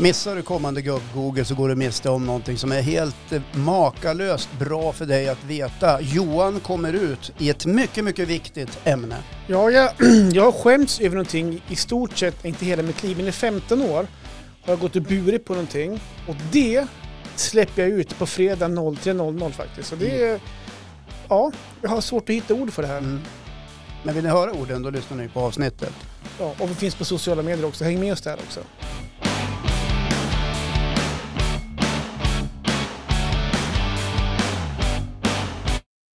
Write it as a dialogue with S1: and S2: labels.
S1: Missar du kommande gubb-Google så går du miste om någonting som är helt eh, makalöst bra för dig att veta. Johan kommer ut i ett mycket, mycket viktigt ämne.
S2: Ja, jag, jag har skämts över någonting i stort sett, inte hela mitt liv, men i 15 år har jag gått och burit på någonting och det släpper jag ut på fredag 03.00 faktiskt. Så det mm. är... Ja, jag har svårt att hitta ord för det här.
S1: Mm. Men vill ni höra orden då lyssnar ni på avsnittet.
S2: Ja, och vi finns på sociala medier också. Häng med oss där också.